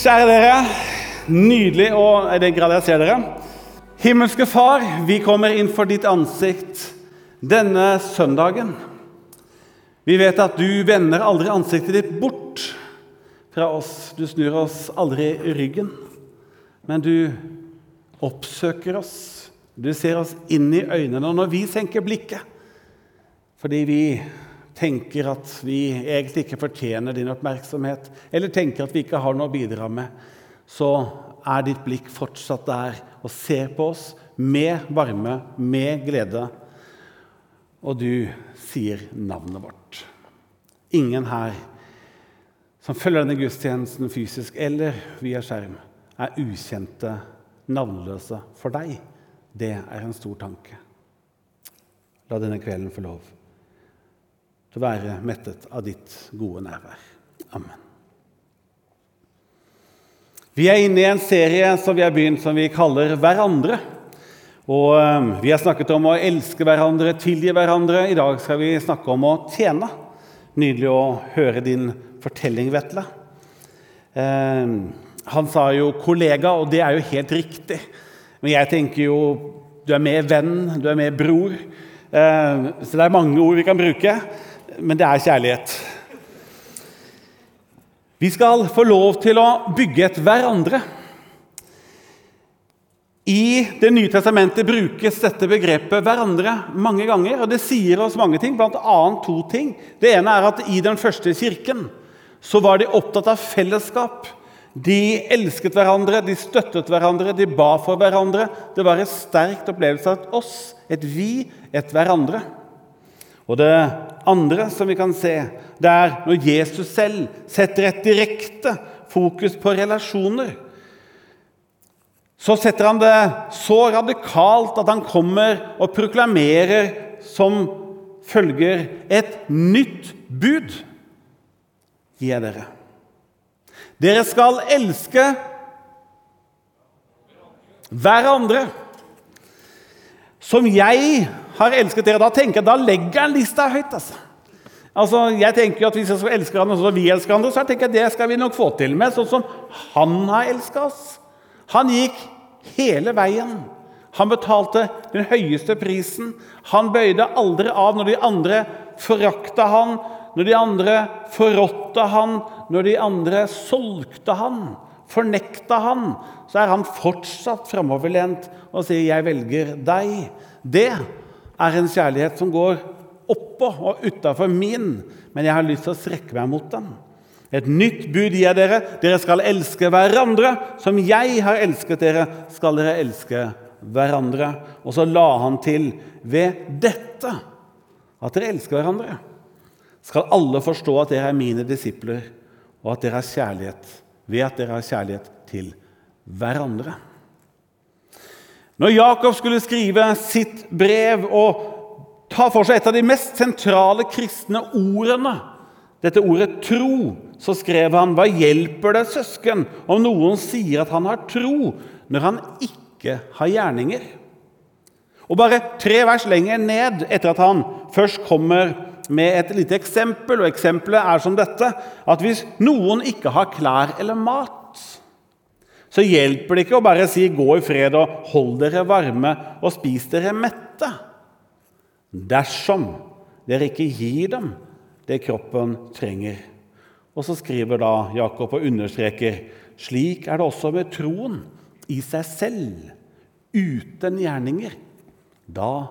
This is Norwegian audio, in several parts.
Kjære dere. Nydelig i den grad jeg ser dere. Himmelske Far, vi kommer inn for ditt ansikt denne søndagen. Vi vet at du vender aldri ansiktet ditt bort fra oss. Du snur oss aldri ryggen, men du oppsøker oss. Du ser oss inn i øynene. Når vi senker blikket fordi vi tenker at vi egentlig ikke fortjener din oppmerksomhet, eller tenker at vi ikke har noe å bidra med, så er ditt blikk fortsatt der og ser på oss med varme, med glede. Og du sier navnet vårt. Ingen her som følger denne gudstjenesten fysisk eller via skjerm, er ukjente, navnløse for deg. Det er en stor tanke. La denne kvelden få lov til å være mettet av ditt gode nærvær. Amen. Vi er inne i en serie som vi har begynt som vi kaller Hverandre. Og um, Vi har snakket om å elske hverandre, tilgi hverandre. I dag skal vi snakke om å tjene. Nydelig å høre din fortelling, Vetle. Eh, han sa jo 'kollega', og det er jo helt riktig. Men jeg tenker jo du er mer venn, du er mer bror. Eh, så det er mange ord vi kan bruke, men det er kjærlighet. Vi skal få lov til å bygge et hverandre. I Det nye testamentet brukes dette begrepet 'hverandre' mange ganger. og Det sier oss mange ting, bl.a. to ting. Det ene er at i den første kirken så var de opptatt av fellesskap. De elsket hverandre, de støttet hverandre, de ba for hverandre. Det var en sterkt opplevelse av et oss, et vi, et hverandre. Og det andre som vi kan se, det er når Jesus selv setter et direkte fokus på relasjoner. Så setter han det så radikalt at han kommer og proklamerer som følger et nytt bud gir jeg dere. Dere skal elske hverandre som jeg har elsket dere. Da tenker jeg, da legger han lista høyt. altså. Altså, jeg tenker jo at Hvis jeg skal elske hverandre og som vi elsker han, så tenker jeg det skal vi nok få til med, sånn som han har elska oss. Han gikk hele veien. Han betalte den høyeste prisen. Han bøyde aldri av når de andre forakta han, når de andre forrådte han, når de andre solgte han, fornekta han, så er han fortsatt framoverlent og sier 'jeg velger deg'. Det er en kjærlighet som går oppå og utafor min, men jeg har lyst til å strekke meg mot den. Et nytt bud gir jeg dere. Dere skal elske hverandre. Som jeg har elsket dere, skal dere elske hverandre. Og så la han til ved dette at dere elsker hverandre. Skal alle forstå at dere er mine disipler, og at dere har kjærlighet ved at dere har kjærlighet til hverandre. Når Jakob skulle skrive sitt brev og ta for seg et av de mest sentrale kristne ordene, dette ordet 'tro', så skrev han hva hjelper det, søsken, om noen sier at han har tro, når han ikke har gjerninger? Og bare tre vers lenger ned, etter at han først kommer med et lite eksempel, og eksempelet er som dette at hvis noen ikke har klær eller mat, så hjelper det ikke å bare si 'gå i fred og hold dere varme og spis dere mette', dersom dere ikke gir dem det kroppen trenger. Og så skriver da Jakob og understreker slik er det også med troen i seg selv, uten gjerninger. Da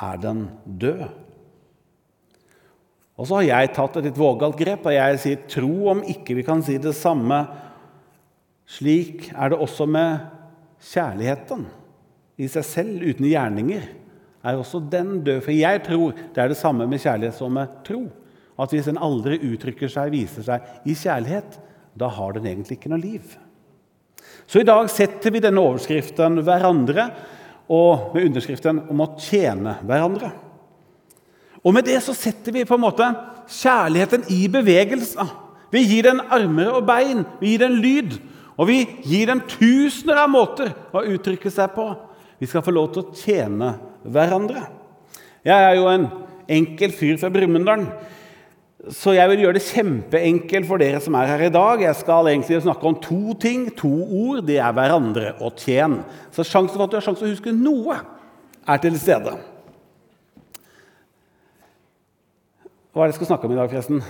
er den død. Og så har jeg tatt et litt vågalt grep og jeg sier tro om ikke vi kan si det samme. Slik er det også med kjærligheten i seg selv, uten gjerninger. Er også den død? For jeg tror det er det samme med kjærlighet som med tro. At hvis en aldri uttrykker seg, viser seg i kjærlighet, da har den egentlig ikke noe liv. Så i dag setter vi denne overskriften 'hverandre' og med underskriften om å tjene hverandre. Og med det så setter vi på en måte kjærligheten i bevegelse. Vi gir den armer og bein, vi gir den lyd, og vi gir dem tusener av måter å uttrykke seg på. Vi skal få lov til å tjene hverandre. Jeg er jo en enkel fyr fra Brumunddal. Så jeg vil gjøre det kjempeenkelt for dere som er her i dag. Jeg skal egentlig snakke om to ting, to ord. Det er hverandre og tjen. Så sjansen for at du har sjanse til å huske noe, er til stede. Hva er det jeg skal snakke om i dag, forresten?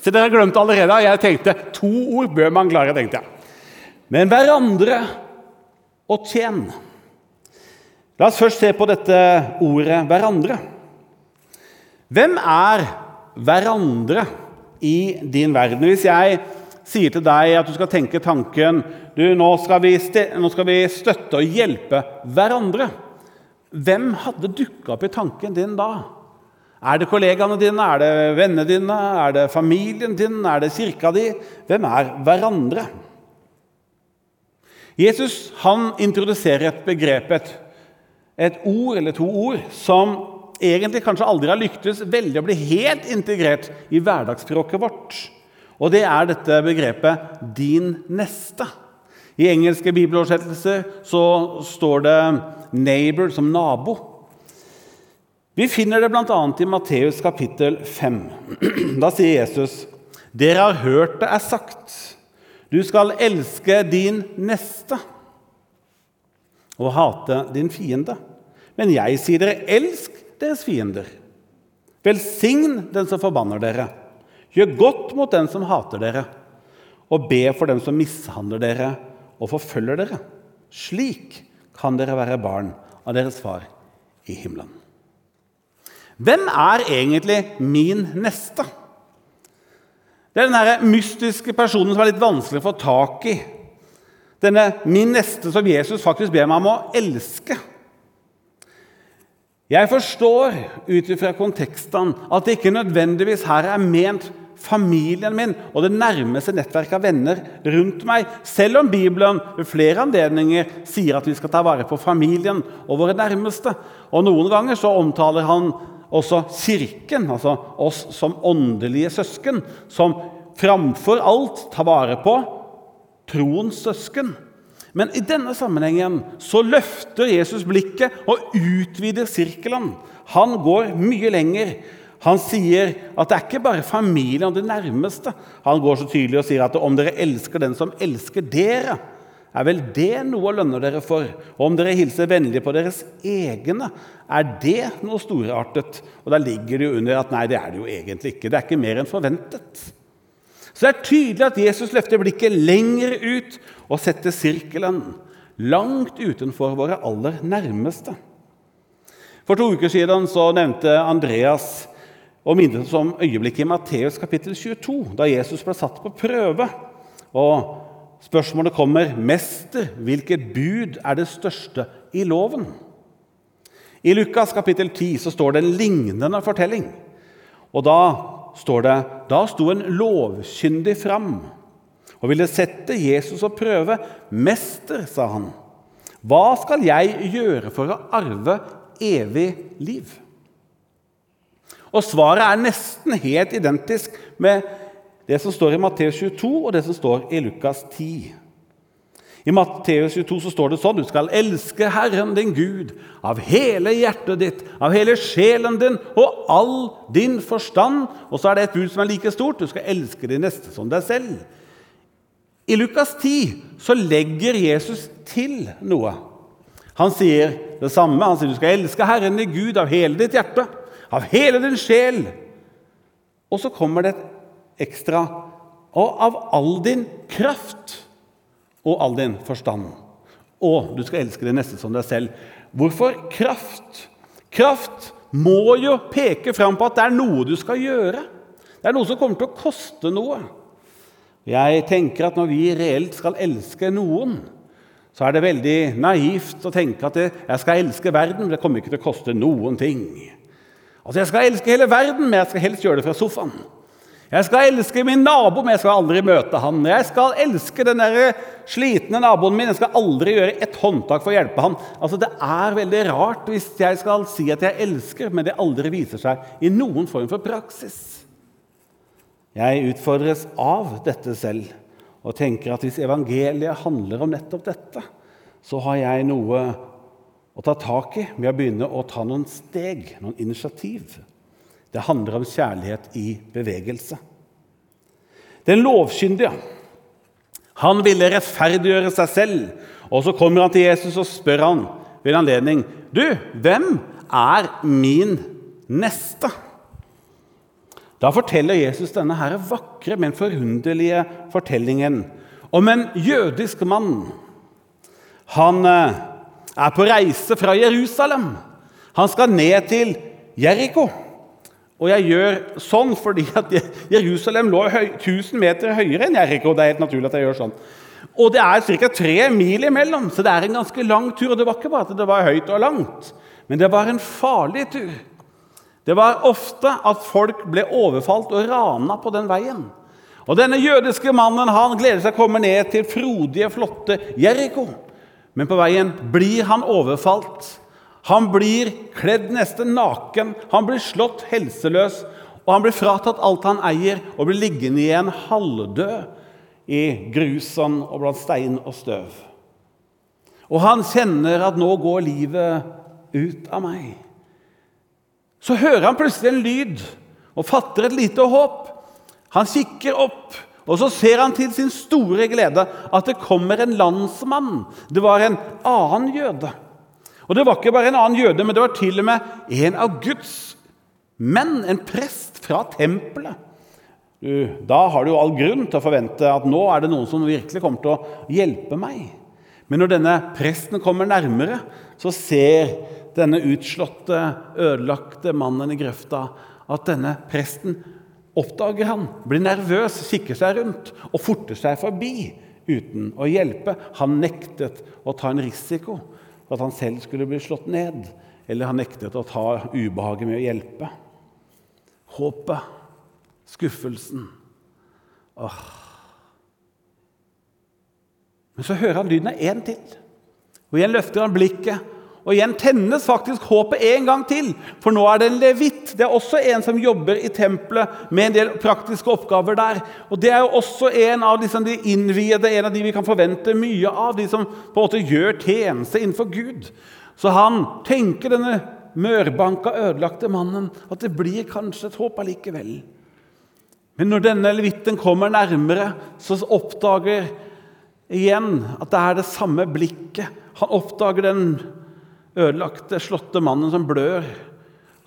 Så dere har glemt allerede. Jeg tenkte to ord bør man klare, tenkte jeg. Men hverandre og tjen. La oss først se på dette ordet 'hverandre'. Hvem er hverandre i din verden? Hvis jeg sier til deg at du skal tenke tanken du, nå skal, vi nå skal vi støtte og hjelpe hverandre. Hvem hadde dukka opp i tanken din da? Er det kollegaene dine, er det vennene dine, er det familien din, er det kirka di? Hvem er hverandre? Jesus han introduserer et begrep, et, et ord eller to ord, som egentlig kanskje aldri har lyktes veldig å bli helt integrert i hverdagsspråket vårt. Og det er dette begrepet 'din neste'. I engelske bibeloversettelser så står det 'neighbor' som nabo. Vi finner det bl.a. i Matteus kapittel 5. Da sier Jesus, 'Dere har hørt det er sagt:" Du skal elske din neste og hate din fiende. Men jeg sier dere, elsk deres fiender. Velsign den som forbanner dere. Gjør godt mot den som hater dere, og be for dem som mishandler dere og forfølger dere. Slik kan dere være barn av deres far i himmelen. Hvem er egentlig min neste? Det er den mystiske personen som er litt vanskelig å få tak i. Denne min neste som Jesus faktisk ber meg om å elske. Jeg forstår ut fra konteksten at det ikke nødvendigvis her er ment familien min og det nærmeste nettverket av venner rundt meg, selv om Bibelen ved flere anledninger sier at vi skal ta vare på familien og våre nærmeste. Og Noen ganger så omtaler han også Kirken, altså oss som åndelige søsken, som framfor alt tar vare på troens søsken. Men i denne sammenhengen så løfter Jesus blikket og utvider sirkelen. Han går mye lenger. Han sier at det er ikke bare familien og det nærmeste. Han går så tydelig og sier at om dere elsker den som elsker dere, er vel det noe å lønne dere for? Og om dere hilser vennlig på deres egne, er det noe storartet? Og da ligger det jo under at nei, det er det jo egentlig ikke. Det er ikke mer enn forventet. Så det er tydelig at Jesus løfter blikket lenger ut og setter sirkelen langt utenfor våre aller nærmeste. For to uker siden så nevnte Andreas og minnet oss om øyeblikket i Matteus kapittel 22, da Jesus ble satt på prøve. Og spørsmålet kommer, 'Mester, hvilket bud er det største i loven?' I Lukas kapittel 10 så står det en lignende fortelling. Og da står det da sto en lovkyndig fram og ville sette Jesus og prøve. 'Mester', sa han, 'hva skal jeg gjøre for å arve evig liv?' Og Svaret er nesten helt identisk med det som står i Matteus 22, og det som står i Lukas 10. I Matteus 22 så står det sånn Du skal elske Herren din Gud av hele hjertet ditt, av hele sjelen din og all din forstand. Og så er det et bud som er like stort. Du skal elske de neste som deg selv. I Lukas 10 så legger Jesus til noe. Han sier det samme. Han sier du skal elske Herren din Gud av hele ditt hjerte, av hele din sjel. Og så kommer det et ekstra og av all din kraft og all din forstand. Og du skal elske det neste som deg selv. Hvorfor kraft? Kraft må jo peke fram på at det er noe du skal gjøre. Det er noe som kommer til å koste noe. Jeg tenker at når vi reelt skal elske noen, så er det veldig naivt å tenke at jeg skal elske verden, men det kommer ikke til å koste noen ting. Altså, Jeg skal elske hele verden, men jeg skal helst gjøre det fra sofaen. Jeg skal elske min nabo, men jeg skal aldri møte han. Jeg skal elske den der slitne naboen min, jeg skal aldri gjøre et håndtak for å hjelpe han. Altså, Det er veldig rart hvis jeg skal si at jeg elsker, men det aldri viser seg i noen form for praksis. Jeg utfordres av dette selv og tenker at hvis evangeliet handler om nettopp dette, så har jeg noe å ta tak i med å begynne å ta noen steg, noen initiativ. Det handler om kjærlighet i bevegelse. Den lovkyndige han ville rettferdiggjøre seg selv, og så kommer han til Jesus og spør han ved en anledning Du, hvem er min neste? Da forteller Jesus denne her vakre, men forunderlige fortellingen om en jødisk mann. Han eh, er på reise fra Jerusalem. Han skal ned til Jeriko. Og jeg gjør sånn fordi at Jerusalem lå 1000 meter høyere enn Jeriko. Det er helt naturlig at jeg gjør sånn. Og det er ca. tre mil imellom, så det er en ganske lang tur. Og det var ikke bare at det var høyt og langt, men det var en farlig tur. Det var ofte at folk ble overfalt og rana på den veien. Og Denne jødiske mannen han gleder seg å komme ned til frodige, flotte Jeriko. Men på veien blir han overfalt. Han blir kledd nesten naken, han blir slått helseløs, og han blir fratatt alt han eier, og blir liggende igjen halvdød i grusen og blant stein og støv. Og han kjenner at 'nå går livet ut av meg'. Så hører han plutselig en lyd og fatter et lite håp. Han kikker opp, og så ser han til sin store glede at det kommer en landsmann. Det var en annen jøde. Og det var ikke bare en annen jøde, men det var til og med en av Guds menn, en prest fra tempelet. Da har du jo all grunn til å forvente at nå er det noen som virkelig kommer til å hjelpe meg. Men når denne presten kommer nærmere, så ser denne utslåtte, ødelagte mannen i grøfta at denne presten oppdager han, blir nervøs, kikker seg rundt og forter seg forbi uten å hjelpe. Han nektet å ta en risiko for at han selv skulle bli slått ned, eller han nektet å ta ubehaget med å hjelpe. Håpet, skuffelsen Åh. Men så hører han lyden av én til. Og igjen løfter han blikket og igjen tennes faktisk håpet en gang til, for nå er det en levitt. Det er også en som jobber i tempelet med en del praktiske oppgaver der. Og Det er jo også en av liksom, de innviede, en av de vi kan forvente mye av. De som på en måte gjør tjeneste innenfor Gud. Så han tenker, denne mørbanka, ødelagte mannen, at det blir kanskje et håp allikevel. Men når denne levitten kommer nærmere, så oppdager igjen at det er det samme blikket. Han oppdager den ødelagte, slåtte mannen som blør.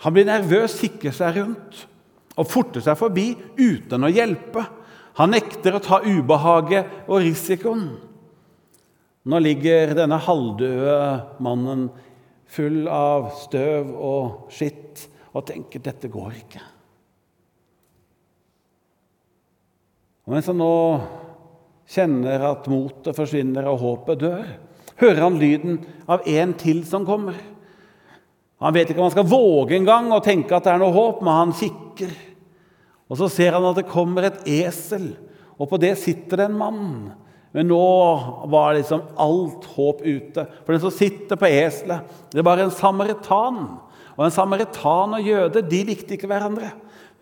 Han blir nervøs, kikker seg rundt og forter seg forbi uten å hjelpe. Han nekter å ta ubehaget og risikoen. Nå ligger denne halvdøde mannen full av støv og skitt og tenker dette går ikke. Og mens han nå kjenner at motet forsvinner og håpet dør, hører han lyden av en til som kommer. Han vet ikke om han skal våge engang å tenke at det er noe håp, men han kikker. Og Så ser han at det kommer et esel, og på det sitter det en mann. Men nå var liksom alt håp ute. For den som sitter på eselet, det var en samaritan. Og en samaritan og jøde de likte ikke hverandre.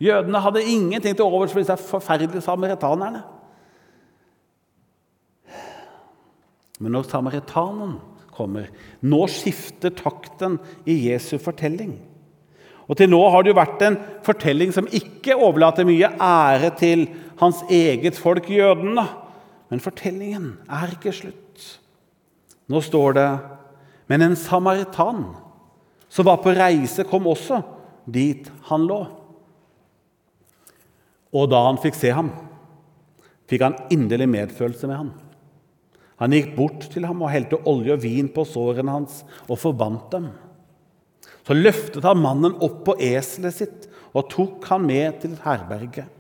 Jødene hadde ingenting til overs for disse forferdelige samaritanerne. Men når samaritanen kommer, nå skifter takten i Jesu fortelling. Og Til nå har det jo vært en fortelling som ikke overlater mye ære til hans eget folk, jødene. Men fortellingen er ikke slutt. Nå står det Men en samaritan som var på reise, kom også dit han lå. Og da han fikk se ham, fikk han inderlig medfølelse med ham. Han gikk bort til ham og helte olje og vin på sårene hans og forbandt dem. Så løftet han mannen opp på eselet sitt og tok han med til herberget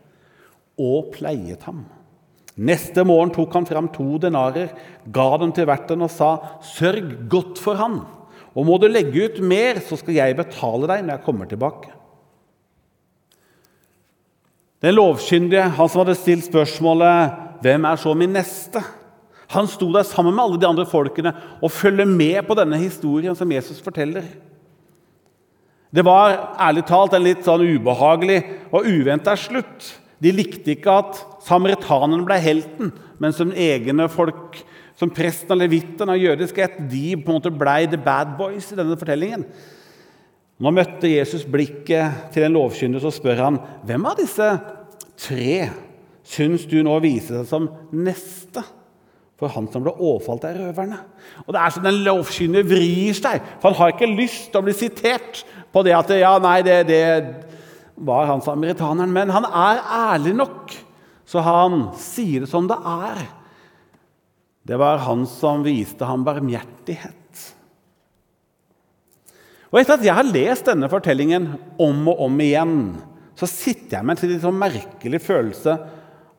og pleiet ham. Neste morgen tok han fram to denarer, ga dem til verten og sa, 'Sørg godt for han, og må du legge ut mer, så skal jeg betale deg når jeg kommer tilbake.' Den lovkyndige, han som hadde stilt spørsmålet 'Hvem er så min neste?' Han sto der sammen med alle de andre folkene og følger med på denne historien som Jesus forteller. Det var ærlig talt en litt sånn ubehagelig og uventa slutt. De likte ikke at samaritanerne ble helten, men som egne folk som presten og levitten av jødisk ett de på en måte ble the bad boys i denne fortellingen. Nå møtte Jesus blikket til en lovkyndig, så spør han hvem av disse tre syns du nå viser seg som neste for han som ble overfalt av røverne? Og Det er sånn den lovkyndige vrir seg, for han har ikke lyst til å bli sitert på det at ja, nei, det, det var han samaritaneren. Men han er ærlig nok, så han sier det som det er. Det var han som viste ham barmhjertighet. Og Etter at jeg har lest denne fortellingen om og om igjen, så sitter jeg med en litt sånn merkelig følelse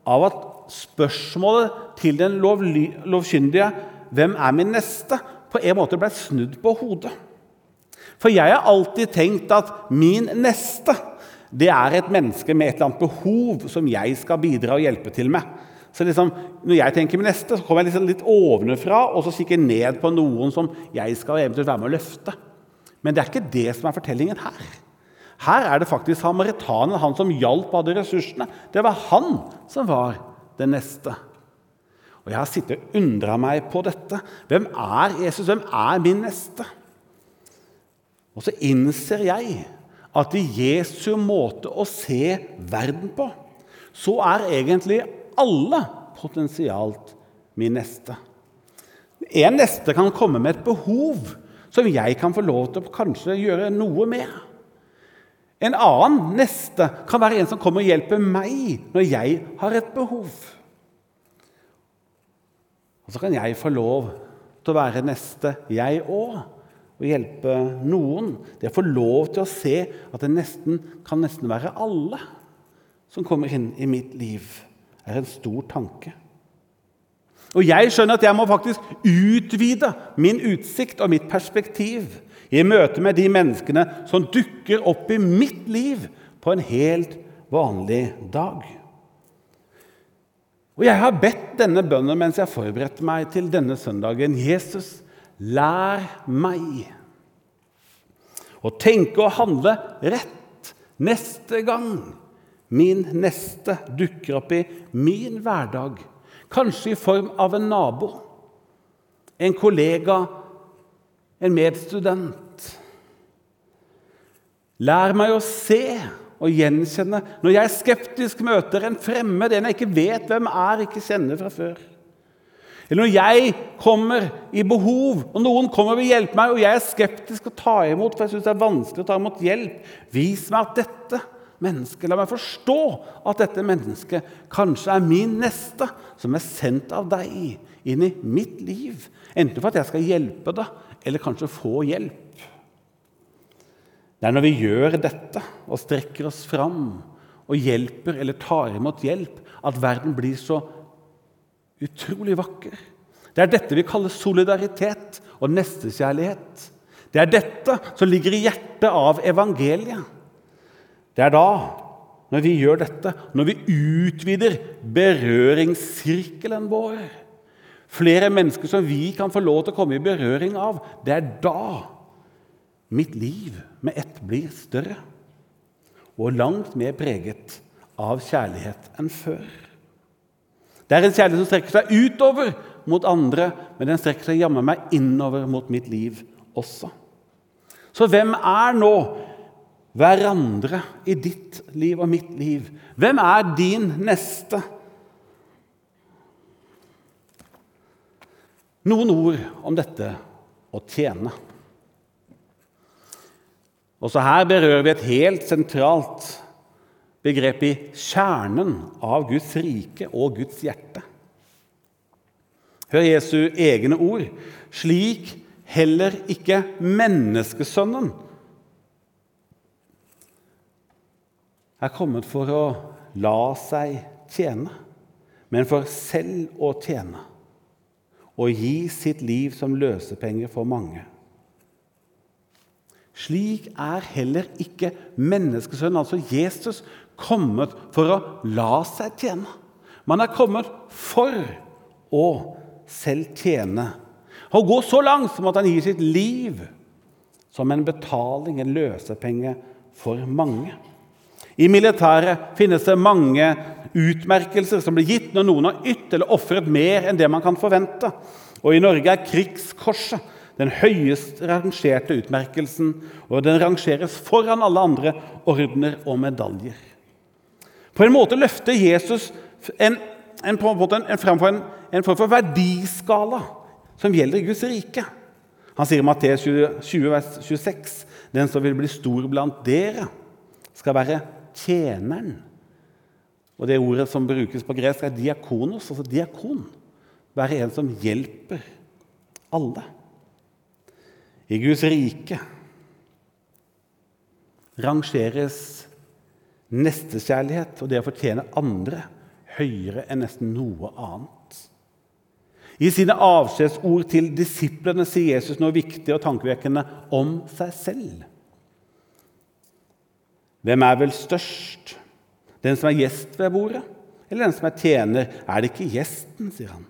av at spørsmålet til den lovkyndige 'Hvem er min neste?' på en måte ble snudd på hodet. For jeg har alltid tenkt at min neste det er et menneske med et eller annet behov som jeg skal bidra og hjelpe til med. Så liksom, Når jeg tenker min neste, så kommer jeg liksom litt ovenfra og så kikker ned på noen som jeg skal eventuelt være med å løfte. Men det er ikke det som er fortellingen her. Her er det faktisk samaritanen, han som hjalp hadde ressursene. Det var han som var den neste. Og Jeg har sittet og undra meg på dette. Hvem er Jesus? Hvem er min neste? Og så innser jeg at i Jesu måte å se verden på, så er egentlig alle potensialt min neste. En neste kan komme med et behov som jeg kan få lov til å kanskje gjøre noe med. En annen neste kan være en som kommer og hjelper meg når jeg har et behov. Og så kan jeg få lov til å være neste, jeg òg, og hjelpe noen. Det å få lov til å se at det nesten, kan nesten være alle som kommer inn i mitt liv, er en stor tanke. Og jeg skjønner at jeg må faktisk utvide min utsikt og mitt perspektiv i møte med de menneskene som dukker opp i mitt liv på en helt vanlig dag. Og Jeg har bedt denne bønnen mens jeg forberedte meg til denne søndagen. Jesus, lær meg å tenke og handle rett neste gang min neste dukker opp i min hverdag Kanskje i form av en nabo, en kollega, en medstudent. Lær meg å se og gjenkjenne når jeg skeptisk møter en fremmed, en jeg ikke vet hvem er, ikke kjenner fra før. Eller når jeg kommer i behov, og noen kommer og vil hjelpe meg, og jeg er skeptisk å ta imot, for jeg syns det er vanskelig å ta imot hjelp. Vis meg at dette menneske. La meg forstå at dette mennesket kanskje er min neste, som er sendt av deg inn i mitt liv. Enten for at jeg skal hjelpe deg, eller kanskje få hjelp. Det er når vi gjør dette og strekker oss fram og hjelper eller tar imot hjelp, at verden blir så utrolig vakker. Det er dette vi kaller solidaritet og nestekjærlighet. Det er dette som ligger i hjertet av evangeliet. Det er da, når vi gjør dette, når vi utvider berøringssirkelen vår Flere mennesker som vi kan få lov til å komme i berøring av. Det er da mitt liv med ett blir større og langt mer preget av kjærlighet enn før. Det er en kjærlighet som strekker seg utover mot andre, men den strekker seg jammen meg innover mot mitt liv også. Så hvem er nå hverandre i ditt liv og mitt liv. Hvem er din neste? Noen ord om dette å tjene. Også her berører vi et helt sentralt begrep i kjernen av Guds rike og Guds hjerte. Hør Jesu egne ord. Slik heller ikke menneskesønnen er kommet for å la seg tjene, men for selv å tjene og gi sitt liv som løsepenger for mange. Slik er heller ikke menneskesønnen, altså Jesus, kommet for å la seg tjene. Man er kommet for å selv tjene. Og gå så langt som at han gir sitt liv som en betaling, en løsepenge, for mange. I militæret finnes det mange utmerkelser som blir gitt når noen har ytt eller ofret mer enn det man kan forvente. Og i Norge er Krigskorset den høyest rangerte utmerkelsen, og den rangeres foran alle andre ordener og medaljer. På en måte løfter Jesus en, en, en, en, framfor en, en form for verdiskala som gjelder Guds rike. Han sier i Matteus 20, 20, 26.: Den som vil bli stor blant dere, skal være tjeneren. Og Det ordet som brukes på gresk, er diakonos, altså diakon. Være en som hjelper alle. I Guds rike rangeres nestekjærlighet og det å fortjene andre høyere enn nesten noe annet. I sine avskjedsord til disiplene sier Jesus noe viktig og tankevekkende om seg selv. Hvem er vel størst? Den som er gjest ved bordet, eller den som er tjener? Er det ikke gjesten, sier han.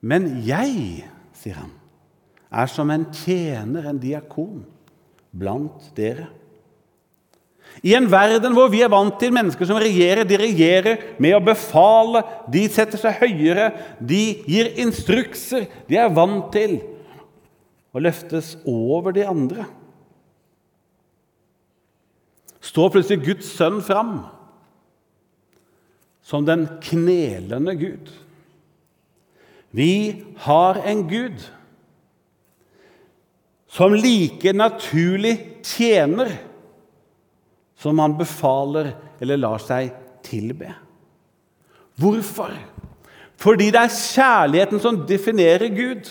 Men jeg, sier han, er som en tjener, en diakon, blant dere. I en verden hvor vi er vant til mennesker som regjerer, de regjerer med å befale, de setter seg høyere, de gir instrukser, de er vant til å løftes over de andre står plutselig Guds sønn fram som den knelende Gud. Vi har en Gud som like naturlig tjener som han befaler eller lar seg tilbe. Hvorfor? Fordi det er kjærligheten som definerer Gud.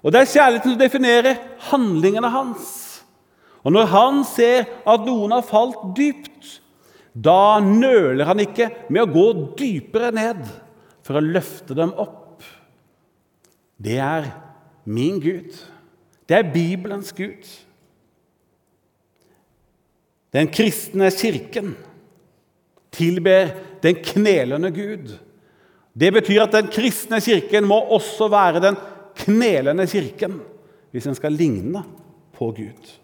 Og det er kjærligheten som definerer handlingene hans. Og når han ser at noen har falt dypt, da nøler han ikke med å gå dypere ned for å løfte dem opp. Det er min Gud. Det er Bibelens Gud. Den kristne kirken tilber den knelende Gud. Det betyr at den kristne kirken må også være den knelende kirken hvis den skal ligne på Gud.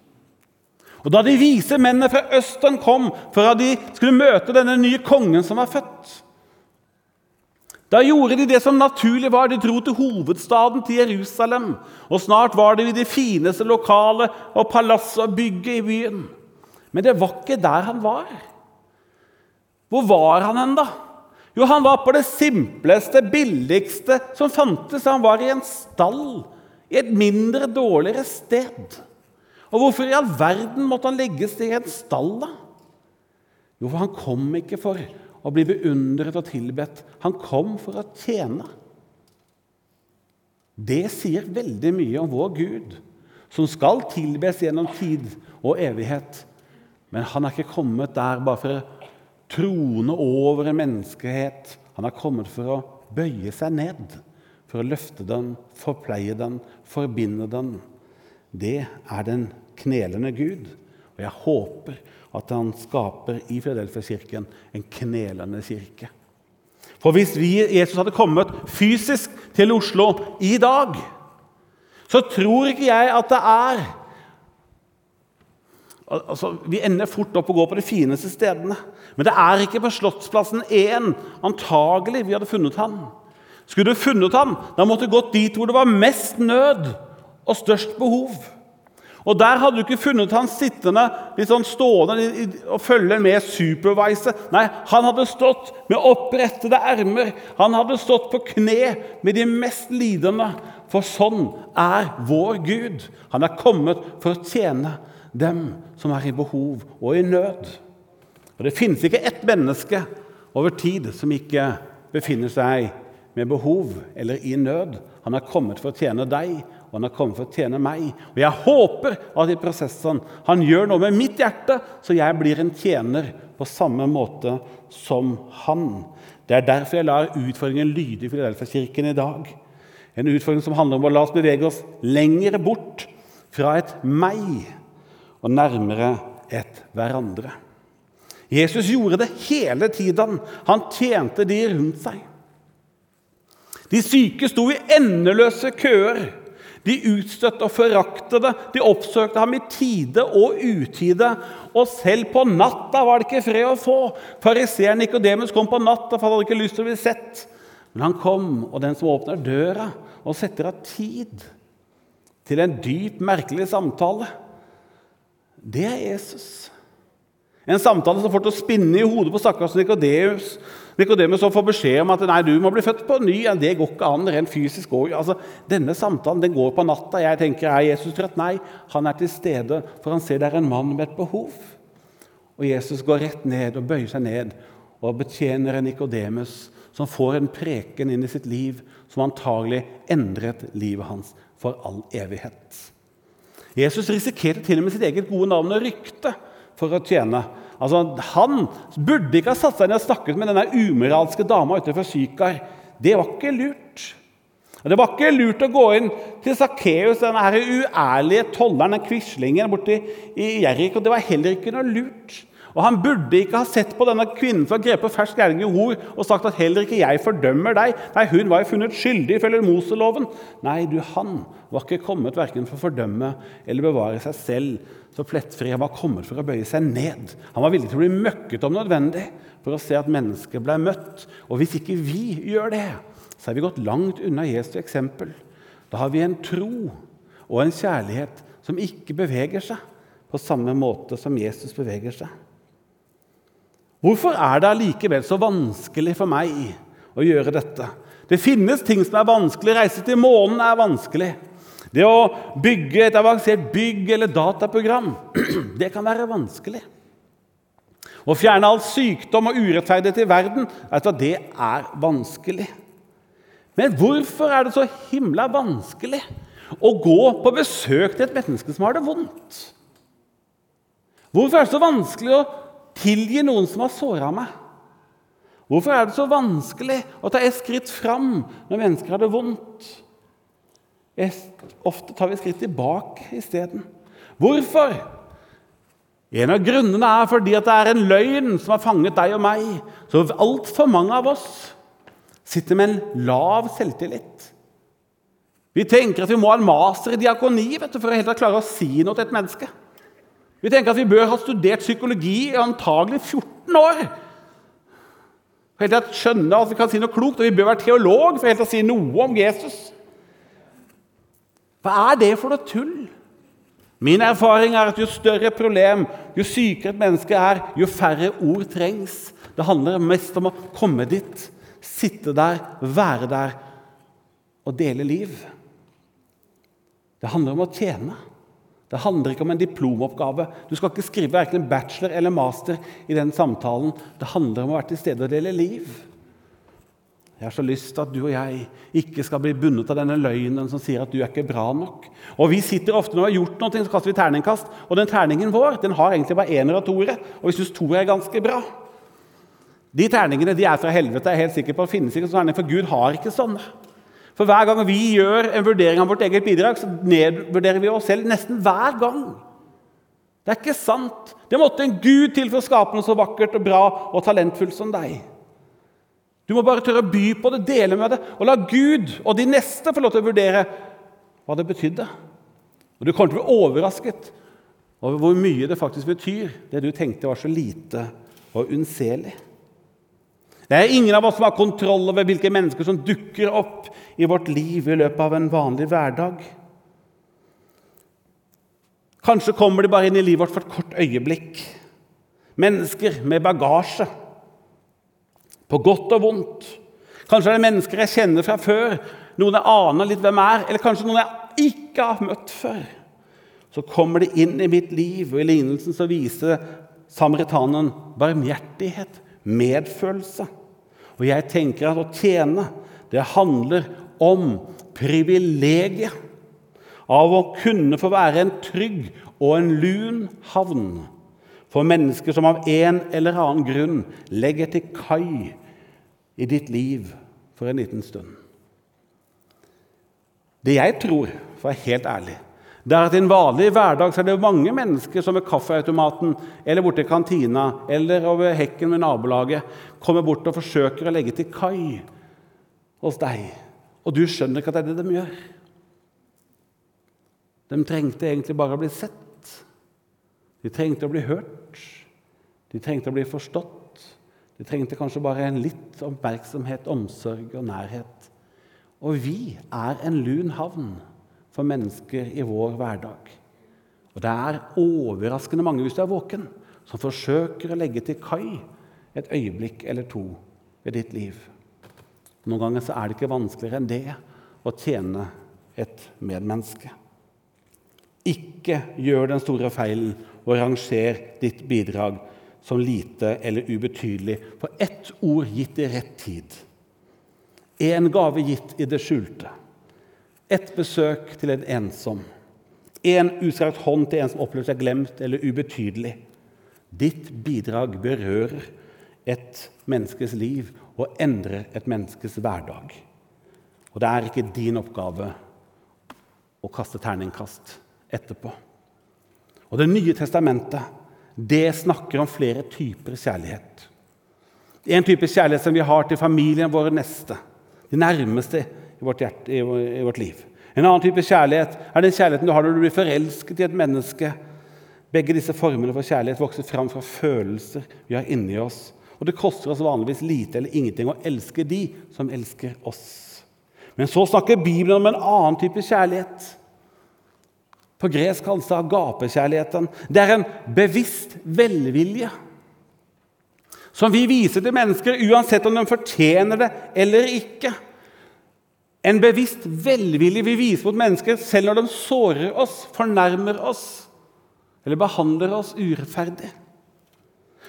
Og Da de vise mennene fra Østen kom for at de skulle møte denne nye kongen som var født, da gjorde de det som naturlig var. De dro til hovedstaden, til Jerusalem. Og snart var de i det fineste lokalet og palasset og bygget i byen. Men det var ikke der han var. Hvor var han hen, da? Jo, han var på det simpleste, billigste som fantes. Han var i en stall i et mindre, dårligere sted. Og hvorfor i all verden måtte han legges i en stall, da? Jo, for han kom ikke for å bli beundret og tilbedt. Han kom for å tjene. Det sier veldig mye om vår Gud, som skal tilbes gjennom tid og evighet. Men han er ikke kommet der bare for å trone over en menneskehet. Han har kommet for å bøye seg ned, for å løfte den, forpleie den, forbinde den. Det er den knelende Gud. Og jeg håper at han skaper i Filadelfia-kirken en knelende kirke. For hvis vi, Jesus hadde kommet fysisk til Oslo i dag, så tror ikke jeg at det er Altså, Vi ender fort opp og går på de fineste stedene. Men det er ikke på Slottsplassen 1 antagelig vi hadde funnet han. Skulle du funnet han, da måtte du gått dit hvor det var mest nød og størst behov. Og Der hadde du ikke funnet han sittende litt sånn stående og følge med supervise. Nei, han hadde stått med opprettede ermer. Han hadde stått på kne med de mest lidende. For sånn er vår Gud. Han er kommet for å tjene dem som er i behov og i nød. Og Det finnes ikke ett menneske over tid som ikke befinner seg med behov eller i nød. Han er kommet for å tjene deg og han har kommet for å tjene meg. Og jeg håper at i prosessen han gjør noe med mitt hjerte, så jeg blir en tjener på samme måte som han. Det er derfor jeg lar utfordringen lyde i Filadelfia-kirken i dag. En utfordring som handler om å la oss bevege oss lenger bort fra et meg og nærmere et hverandre. Jesus gjorde det hele tiden. Han tjente de rundt seg. De syke sto i endeløse køer de utstøtte og foraktede. De oppsøkte ham i tide og utide. Og selv på natta var det ikke fred å få. Fariseeren Nikodemus kom på natta, for han hadde ikke lyst til å bli sett. Men han kom, og den som åpner døra og setter av tid til en dyp, merkelig samtale, det er Jesus. En samtale som får til å spinne i hodet på stakkars Nikodemus. Nikodemus får beskjed om at nei, du må bli født på ny. Ja, det går ikke an rent fysisk. Altså, denne samtalen den går på natta. Jeg tenker, Er Jesus trøtt? Nei, han er til stede, for han ser det er en mann med et behov. Og Jesus går rett ned og bøyer seg ned og betjener en Nikodemus som får en preken inn i sitt liv som antagelig endret livet hans for all evighet. Jesus risikerte til og med sitt eget gode navn og rykte for å tjene. Altså, Han burde ikke ha satt seg ned og snakket med denne umoralske dama utenfor Sykar. Det var ikke lurt. Det var ikke lurt å gå inn til Sakkeus, den uærlige tolleren, den quislingen borti i Jeriko. Det var heller ikke noe lurt. Og Han burde ikke ha sett på denne kvinnen som har grepet fersk gjerning i hor og sagt at heller ikke jeg fordømmer deg. Nei, hun var jo funnet skyldig ifølge Moseloven. Nei, du, han var ikke kommet verken for å fordømme eller bevare seg selv så plettfri. Han var kommet for å bøye seg ned. Han var villig til å bli møkket om nødvendig for å se at mennesket ble møtt. Og hvis ikke vi gjør det, så er vi gått langt unna Jesu eksempel. Da har vi en tro og en kjærlighet som ikke beveger seg på samme måte som Jesus beveger seg. Hvorfor er det allikevel så vanskelig for meg å gjøre dette? Det finnes ting som er vanskelig. Reise til månen er vanskelig. Det å bygge et avansert bygg eller dataprogram det kan være vanskelig. Å fjerne all sykdom og urettferdighet i verden vet du, det er vanskelig. Men hvorfor er det så himla vanskelig å gå på besøk til et menneske som har det vondt? Hvorfor er det så vanskelig å tilgi noen som har såra meg? Hvorfor er det så vanskelig å ta et skritt fram når mennesker har det vondt? Ofte tar vi et skritt tilbake isteden. Hvorfor? En av grunnene er fordi det er en løgn som har fanget deg og meg. Så altfor mange av oss sitter med en lav selvtillit. Vi tenker at vi må ha en master i diakoni vet du, for å helt klare å si noe til et menneske. Vi tenker at vi bør ha studert psykologi i antagelig 14 år. For helt å skjønne at vi kan si noe klokt, og vi bør være teolog for helt å si noe om Jesus. Hva er det for noe tull? Min erfaring er at jo større problem, jo sykere et menneske er, jo færre ord trengs. Det handler mest om å komme dit, sitte der, være der og dele liv. Det handler om å tjene. Det handler ikke om en diplomoppgave. Du skal ikke skrive verken bachelor eller master i den samtalen. Det handler om å være til stede og dele liv. Jeg har så lyst til at du og jeg ikke skal bli bundet av denne løgnen som sier at du er ikke bra nok. Og Vi sitter ofte når vi har gjort noe, så kaster vi terningkast. Og den terningen vår den har egentlig bare ener og toere. Og vi syns toere er ganske bra. De terningene de er fra helvete. jeg er helt sikker på. Det finnes ikke sånne, For Gud har ikke sånne. For hver gang vi gjør en vurdering av vårt eget bidrag, så nedvurderer vi oss selv nesten hver gang. Det er ikke sant. Det måtte en Gud til for å skape noe så vakkert og bra og talentfullt som deg. Du må bare tørre å by på det, dele med det, og la Gud og de neste få lov til å vurdere hva det betydde. Og Du kommer til å bli overrasket over hvor mye det faktisk betyr, det du tenkte var så lite og unnselig. Det er ingen av oss som har kontroll over hvilke mennesker som dukker opp i vårt liv i løpet av en vanlig hverdag. Kanskje kommer de bare inn i livet vårt for et kort øyeblikk. Mennesker med bagasje, på godt og vondt. Kanskje er det mennesker jeg kjenner fra før, noen jeg aner litt hvem er, eller kanskje noen jeg ikke har møtt før. Så kommer de inn i mitt liv, og i lignelsen så viser samaritanen barmhjertighet, medfølelse. Og jeg tenker at å tjene, det handler om privilegiet av å kunne få være en trygg og en lun havn for mennesker som av en eller annen grunn legger til kai i ditt liv for en liten stund. Det jeg tror, for å være helt ærlig, det er at i en vanlig hverdag så er det mange mennesker som ved kaffeautomaten eller borte i kantina eller over hekken ved nabolaget kommer bort og forsøker å legge til kai hos deg. Og du skjønner ikke at det er det de gjør. De trengte egentlig bare å bli sett. De trengte å bli hørt. De trengte å bli forstått. De trengte kanskje bare en litt oppmerksomhet, omsorg og nærhet. Og vi er en lun havn for mennesker i vår hverdag. Og det er overraskende mange, hvis du er våken, som forsøker å legge til kai et øyeblikk eller to ved ditt liv. Noen ganger så er det ikke vanskeligere enn det å tjene et medmenneske. Ikke gjør den store feilen og ranger ditt bidrag som lite eller ubetydelig på ett ord gitt i rett tid. En gave gitt i det skjulte. Et besøk til en ensom. En utstrakt hånd til en som opplever seg glemt eller ubetydelig. Ditt bidrag berører et menneskes liv og endrer et menneskes hverdag. Og det er ikke din oppgave å kaste terningkast etterpå. Og Det nye testamentet det snakker om flere typer kjærlighet. En type kjærlighet som vi har til familien vår neste, de nærmeste i vårt, hjerte, i vårt liv. En annen type kjærlighet er den kjærligheten du har når du blir forelsket i et menneske. Begge disse formene for kjærlighet vokser fram fra følelser vi har inni oss. Og det koster oss vanligvis lite eller ingenting å elske de som elsker oss. Men så snakker Bibelen om en annen type kjærlighet. På gresk kalles det agapekjærligheten. Det er en bevisst velvilje som vi viser til mennesker uansett om de fortjener det eller ikke. En bevisst velvilje vi viser mot mennesker selv når de sårer oss, fornærmer oss eller behandler oss urettferdig.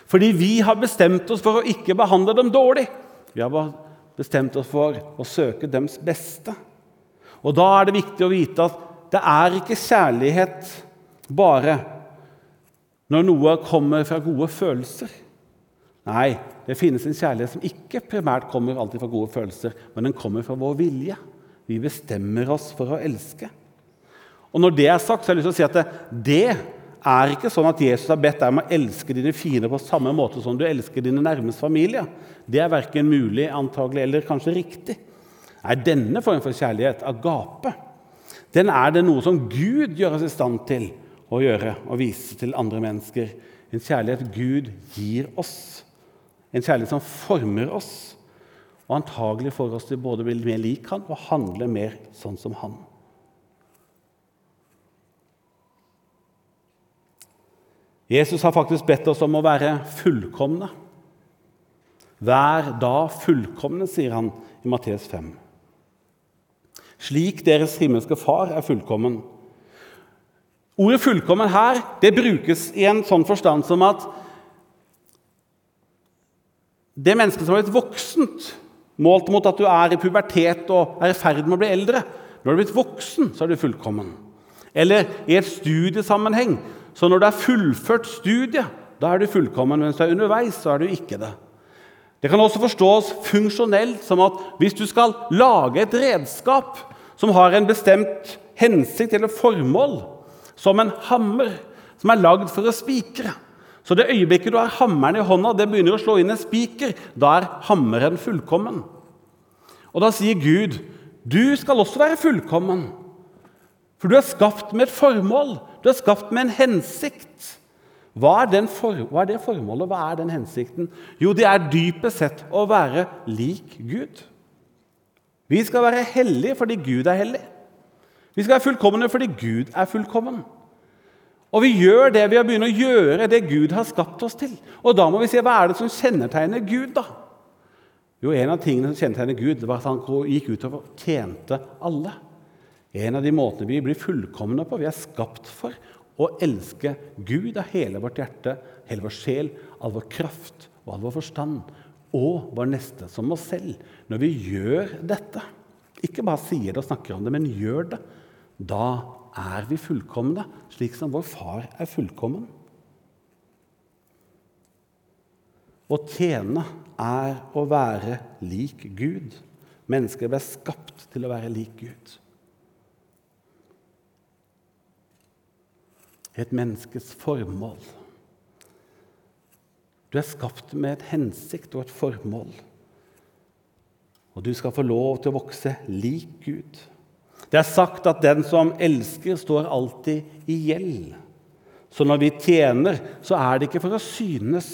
Fordi vi har bestemt oss for å ikke behandle dem dårlig. Vi har bestemt oss for å søke dems beste. Og Da er det viktig å vite at det er ikke kjærlighet bare når noe kommer fra gode følelser. Nei, det finnes en kjærlighet som ikke primært kommer alltid fra gode følelser, men den kommer fra vår vilje. Vi bestemmer oss for å elske. Og Når det er sagt, så har jeg lyst til å si at det, det er ikke sånn at Jesus har bedt deg om å elske dine fiender på samme måte som du elsker dine nærmeste familie. Det er verken mulig, antagelig eller kanskje riktig. Nei, denne form for kjærlighet, agape, den er det noe som Gud gjør oss i stand til å gjøre og vise til andre mennesker. En kjærlighet Gud gir oss. En kjærlighet som former oss, og antagelig får oss til både å bli mer lik han og handle mer sånn som han. Jesus har faktisk bedt oss om å være fullkomne. Vær da fullkomne, sier han i Matteus 5. Slik deres himmelske Far er fullkommen. Ordet 'fullkommen' her det brukes i en sånn forstand som at det mennesket som har blitt voksent, målt mot at du er i pubertet og er i ferd med å bli eldre Når du har blitt voksen, så er du fullkommen. Eller i et studiesammenheng. Så når du har fullført studiet, da er du fullkommen. Mens du er underveis, så er du ikke det. Det kan også forstås funksjonelt som at hvis du skal lage et redskap som har en bestemt hensikt eller formål, som en hammer som er lagd for å spikre, så det øyeblikket du har hammeren i hånda, det begynner å slå inn en spiker, da er hammeren fullkommen. Og da sier Gud, du skal også være fullkommen. For du er skapt med et formål, du er skapt med en hensikt. Hva er, for, hva er det formålet, hva er den hensikten? Jo, det er dypest sett å være lik Gud. Vi skal være hellige fordi Gud er hellig. Vi skal være fullkomne fordi Gud er fullkommen. Og vi gjør det ved å begynne å gjøre det Gud har skapt oss til. Og da må vi se hva er det som kjennetegner Gud, da? Jo, En av tingene som kjennetegner Gud, var at han gikk utover og tjente alle. En av de måtene vi blir fullkomne på. Vi er skapt for å elske Gud av hele vårt hjerte, hele vår sjel, all vår kraft og all vår forstand. Og vår neste som oss selv. Når vi gjør dette, ikke bare sier det og snakker om det, men gjør det, da er vi fullkomne, slik som vår far er fullkommen. Å tjene er å være lik Gud. Mennesker ble skapt til å være lik Gud. Et menneskes formål. Du er skapt med et hensikt og et formål. Og du skal få lov til å vokse lik Gud. Det er sagt at den som elsker, står alltid i gjeld. Så når vi tjener, så er det ikke for å synes.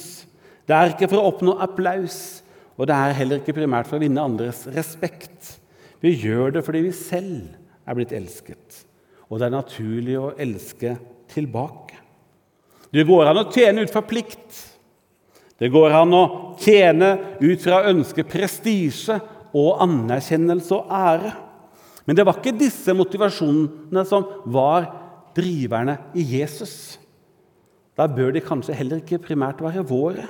Det er ikke for å oppnå applaus, og det er heller ikke primært for å vinne andres respekt. Vi gjør det fordi vi selv er blitt elsket, og det er naturlig å elske tilbake. Det går an å tjene ut fra plikt. Det går an å tjene ut fra å ønske prestisje og anerkjennelse og ære. Men det var ikke disse motivasjonene som var driverne i Jesus. Da bør de kanskje heller ikke primært være våre.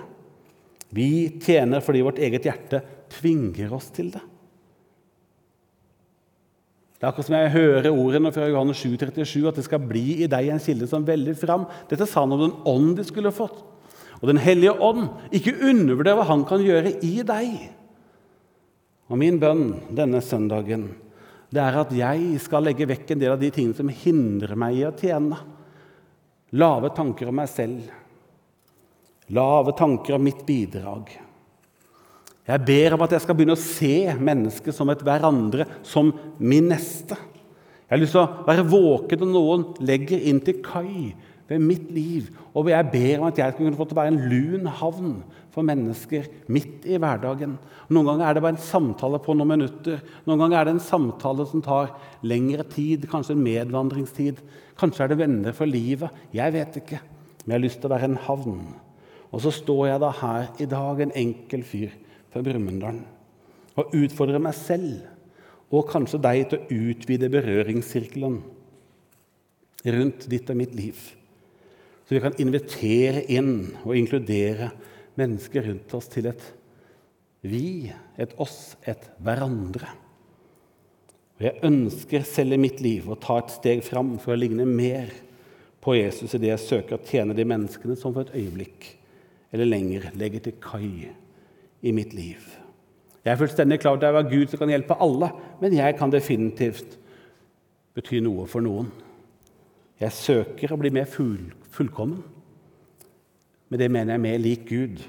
Vi tjener fordi vårt eget hjerte tvinger oss til det. Det er akkurat som jeg hører ordene fra Johannes 7, 37, at det skal bli i deg en kilde som veller fram. Dette sa han om den ånd de skulle fått. Og Den hellige ånd, ikke undervurder hva han kan gjøre i deg. Og min bønn denne søndagen det er at jeg skal legge vekk en del av de tingene som hindrer meg i å tjene. Lave tanker om meg selv. Lave tanker om mitt bidrag. Jeg ber om at jeg skal begynne å se mennesket som et hverandre, som min neste. Jeg har lyst til å være våken når noen legger inn til kai ved mitt liv. Og jeg ber om at jeg skal kunne få til å være en lun havn for mennesker midt i hverdagen. Noen ganger er det bare en samtale på noen minutter. Noen ganger er det en samtale som tar lengre tid, kanskje en medvandringstid. Kanskje er det venner for livet. Jeg vet ikke. Men jeg har lyst til å være en havn. Og så står jeg da her i dag, en enkel fyr fra Brumunddal, og utfordrer meg selv og kanskje deg til å utvide berøringssirkelen rundt ditt og mitt liv. Så vi kan invitere inn og inkludere mennesker rundt oss til et vi, et oss, et hverandre. Og Jeg ønsker selv i mitt liv å ta et steg fram for å ligne mer på Jesus i det jeg søker å tjene de menneskene som for et øyeblikk eller lenger legger til kai i mitt liv. Jeg er fullstendig klar over at det er Gud som kan hjelpe alle, men jeg kan definitivt bety noe for noen. Jeg søker å bli mer full, fullkommen. Med det mener jeg mer lik Gud.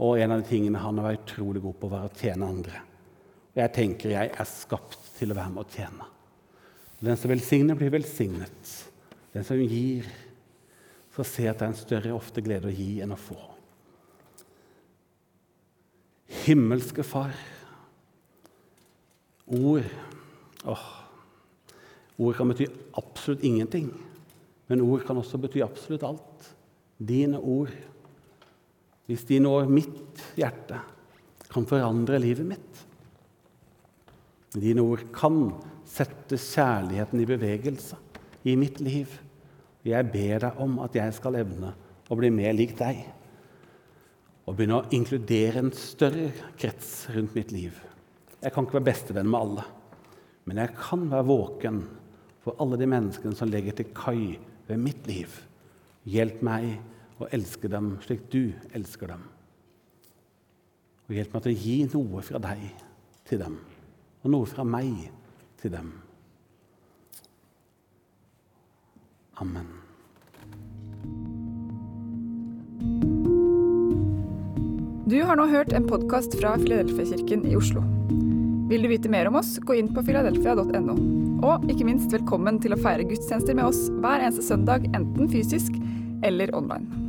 Og en av de tingene han har vært utrolig god på, var å tjene andre. Jeg tenker jeg er skapt til å være med å tjene. Den som velsigner, blir velsignet. Den som gir, skal se at det er en større ofte glede å gi enn å få. Himmelske Far. Ord åh, Ord kan bety absolutt ingenting, men ord kan også bety absolutt alt. Dine ord, hvis de når mitt hjerte, kan forandre livet mitt. Dine ord kan sette kjærligheten i bevegelse i mitt liv. Jeg ber deg om at jeg skal evne å bli mer lik deg og begynne å inkludere en større krets rundt mitt liv. Jeg kan ikke være bestevenn med alle, men jeg kan være våken for alle de menneskene som legger til kai ved mitt liv. Hjelp meg å elske dem slik du elsker dem. Og hjelp meg til å gi noe fra deg til dem, og noe fra meg til dem. Amen. Du har nå hørt en podkast fra Filadelfia-kirken i Oslo. Vil du vite mer om oss, gå inn på filadelfia.no. Og ikke minst velkommen til å feire gudstjenester med oss hver eneste søndag, enten fysisk eller online.